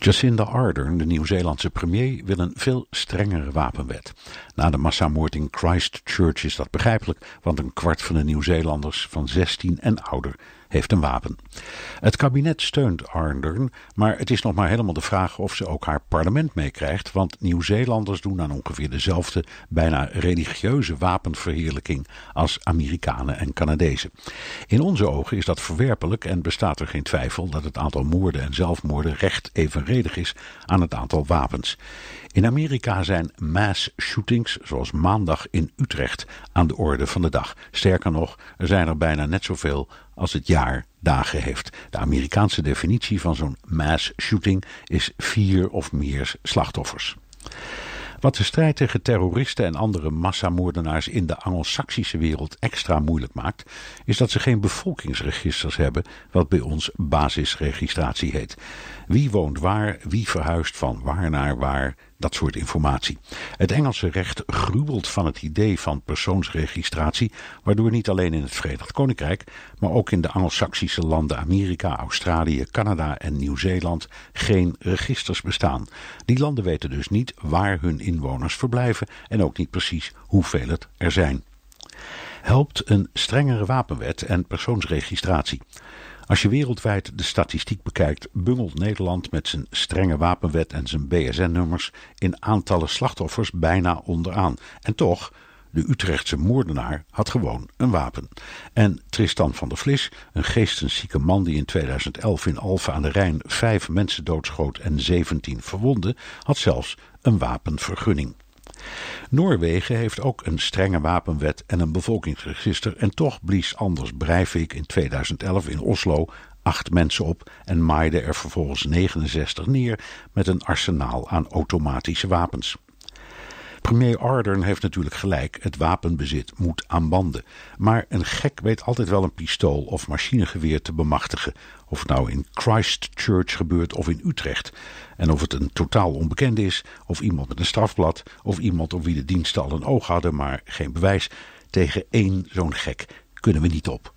Jacinda Ardern, de Nieuw-Zeelandse premier, wil een veel strengere wapenwet. Na de massamoord in Christchurch is dat begrijpelijk, want een kwart van de Nieuw-Zeelanders van 16 en ouder heeft een wapen. Het kabinet steunt Ardern, maar het is nog maar helemaal de vraag of ze ook haar parlement meekrijgt, want Nieuw-Zeelanders doen aan ongeveer dezelfde bijna religieuze wapenverheerlijking als Amerikanen en Canadezen. In onze ogen is dat verwerpelijk en bestaat er geen twijfel dat het aantal moorden en zelfmoorden recht evenredig is aan het aantal wapens. In Amerika zijn mass shootings, zoals maandag in Utrecht, aan de orde van de dag. Sterker nog, er zijn er bijna net zoveel als het jaar dagen heeft. De Amerikaanse definitie van zo'n mass shooting is vier of meer slachtoffers. Wat de strijd tegen terroristen en andere massamoordenaars in de Anglo-Saxische wereld extra moeilijk maakt, is dat ze geen bevolkingsregisters hebben, wat bij ons basisregistratie heet. Wie woont waar, wie verhuist van waar naar waar, dat soort informatie. Het Engelse recht gruwelt van het idee van persoonsregistratie, waardoor niet alleen in het Verenigd Koninkrijk, maar ook in de Anglo-Saxische landen Amerika, Australië, Canada en Nieuw-Zeeland geen registers bestaan. Die landen weten dus niet waar hun inwoners verblijven en ook niet precies hoeveel het er zijn. Helpt een strengere wapenwet en persoonsregistratie? Als je wereldwijd de statistiek bekijkt, bungelt Nederland met zijn strenge wapenwet en zijn BSN-nummers in aantallen slachtoffers bijna onderaan. En toch, de Utrechtse moordenaar had gewoon een wapen. En Tristan van der Vlis, een geesteszieke man die in 2011 in Alphen aan de Rijn vijf mensen doodschoot en 17 verwonde, had zelfs een wapenvergunning. Noorwegen heeft ook een strenge wapenwet en een bevolkingsregister en toch blies Anders Breivik in 2011 in Oslo acht mensen op en maaide er vervolgens 69 neer met een arsenaal aan automatische wapens. Premier Ardern heeft natuurlijk gelijk, het wapenbezit moet aan banden. Maar een gek weet altijd wel een pistool of machinegeweer te bemachtigen. Of het nou in Christchurch gebeurt of in Utrecht. En of het een totaal onbekende is, of iemand met een strafblad, of iemand op wie de diensten al een oog hadden, maar geen bewijs. Tegen één zo'n gek kunnen we niet op.